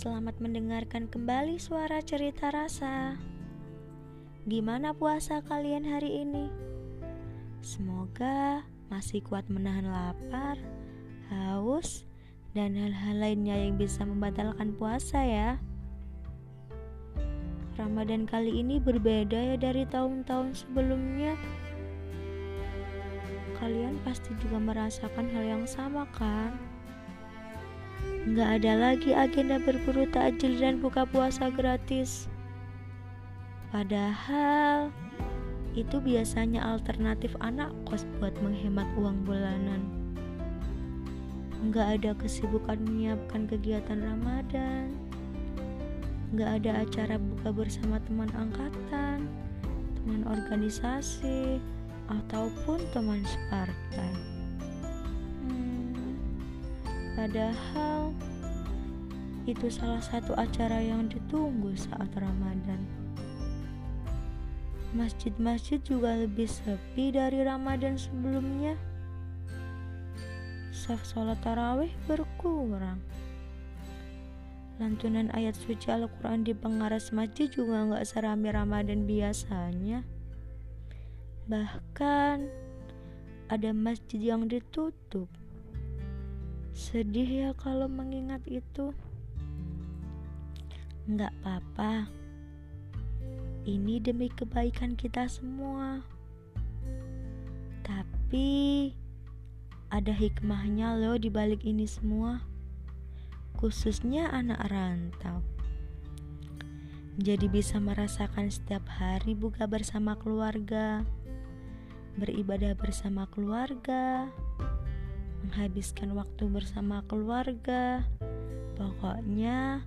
Selamat mendengarkan kembali suara cerita rasa. Gimana puasa kalian hari ini? Semoga masih kuat menahan lapar, haus, dan hal-hal lainnya yang bisa membatalkan puasa ya. Ramadan kali ini berbeda ya dari tahun-tahun sebelumnya. Kalian pasti juga merasakan hal yang sama kan? Nggak ada lagi agenda berburu takjil dan buka puasa gratis. Padahal itu biasanya alternatif anak kos buat menghemat uang bulanan. Nggak ada kesibukan menyiapkan kegiatan Ramadan. Nggak ada acara buka bersama teman angkatan, teman organisasi, ataupun teman separtai. Padahal itu salah satu acara yang ditunggu saat Ramadan. Masjid-masjid juga lebih sepi dari Ramadan sebelumnya. Saf sholat tarawih berkurang. Lantunan ayat suci Al-Quran di pengaras masjid juga nggak serami Ramadan biasanya. Bahkan ada masjid yang ditutup Sedih ya kalau mengingat itu. Nggak apa-apa. Ini demi kebaikan kita semua. Tapi ada hikmahnya loh di balik ini semua. Khususnya anak rantau. Jadi bisa merasakan setiap hari buka bersama keluarga, beribadah bersama keluarga, menghabiskan waktu bersama keluarga. Pokoknya,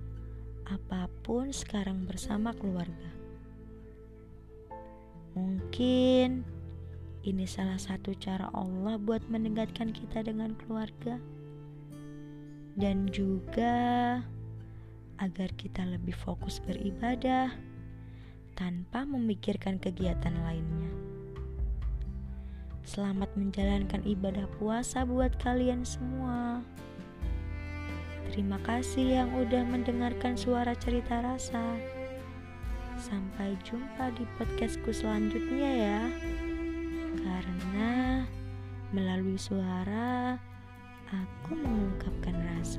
apa pun sekarang bersama keluarga. Mungkin ini salah satu cara Allah buat mendekatkan kita dengan keluarga, dan juga agar kita lebih fokus beribadah tanpa memikirkan kegiatan lainnya. Selamat menjalankan ibadah puasa buat kalian semua. Terima kasih yang udah mendengarkan suara cerita rasa. Sampai jumpa di podcastku selanjutnya ya. Karena melalui suara aku mengungkapkan rasa.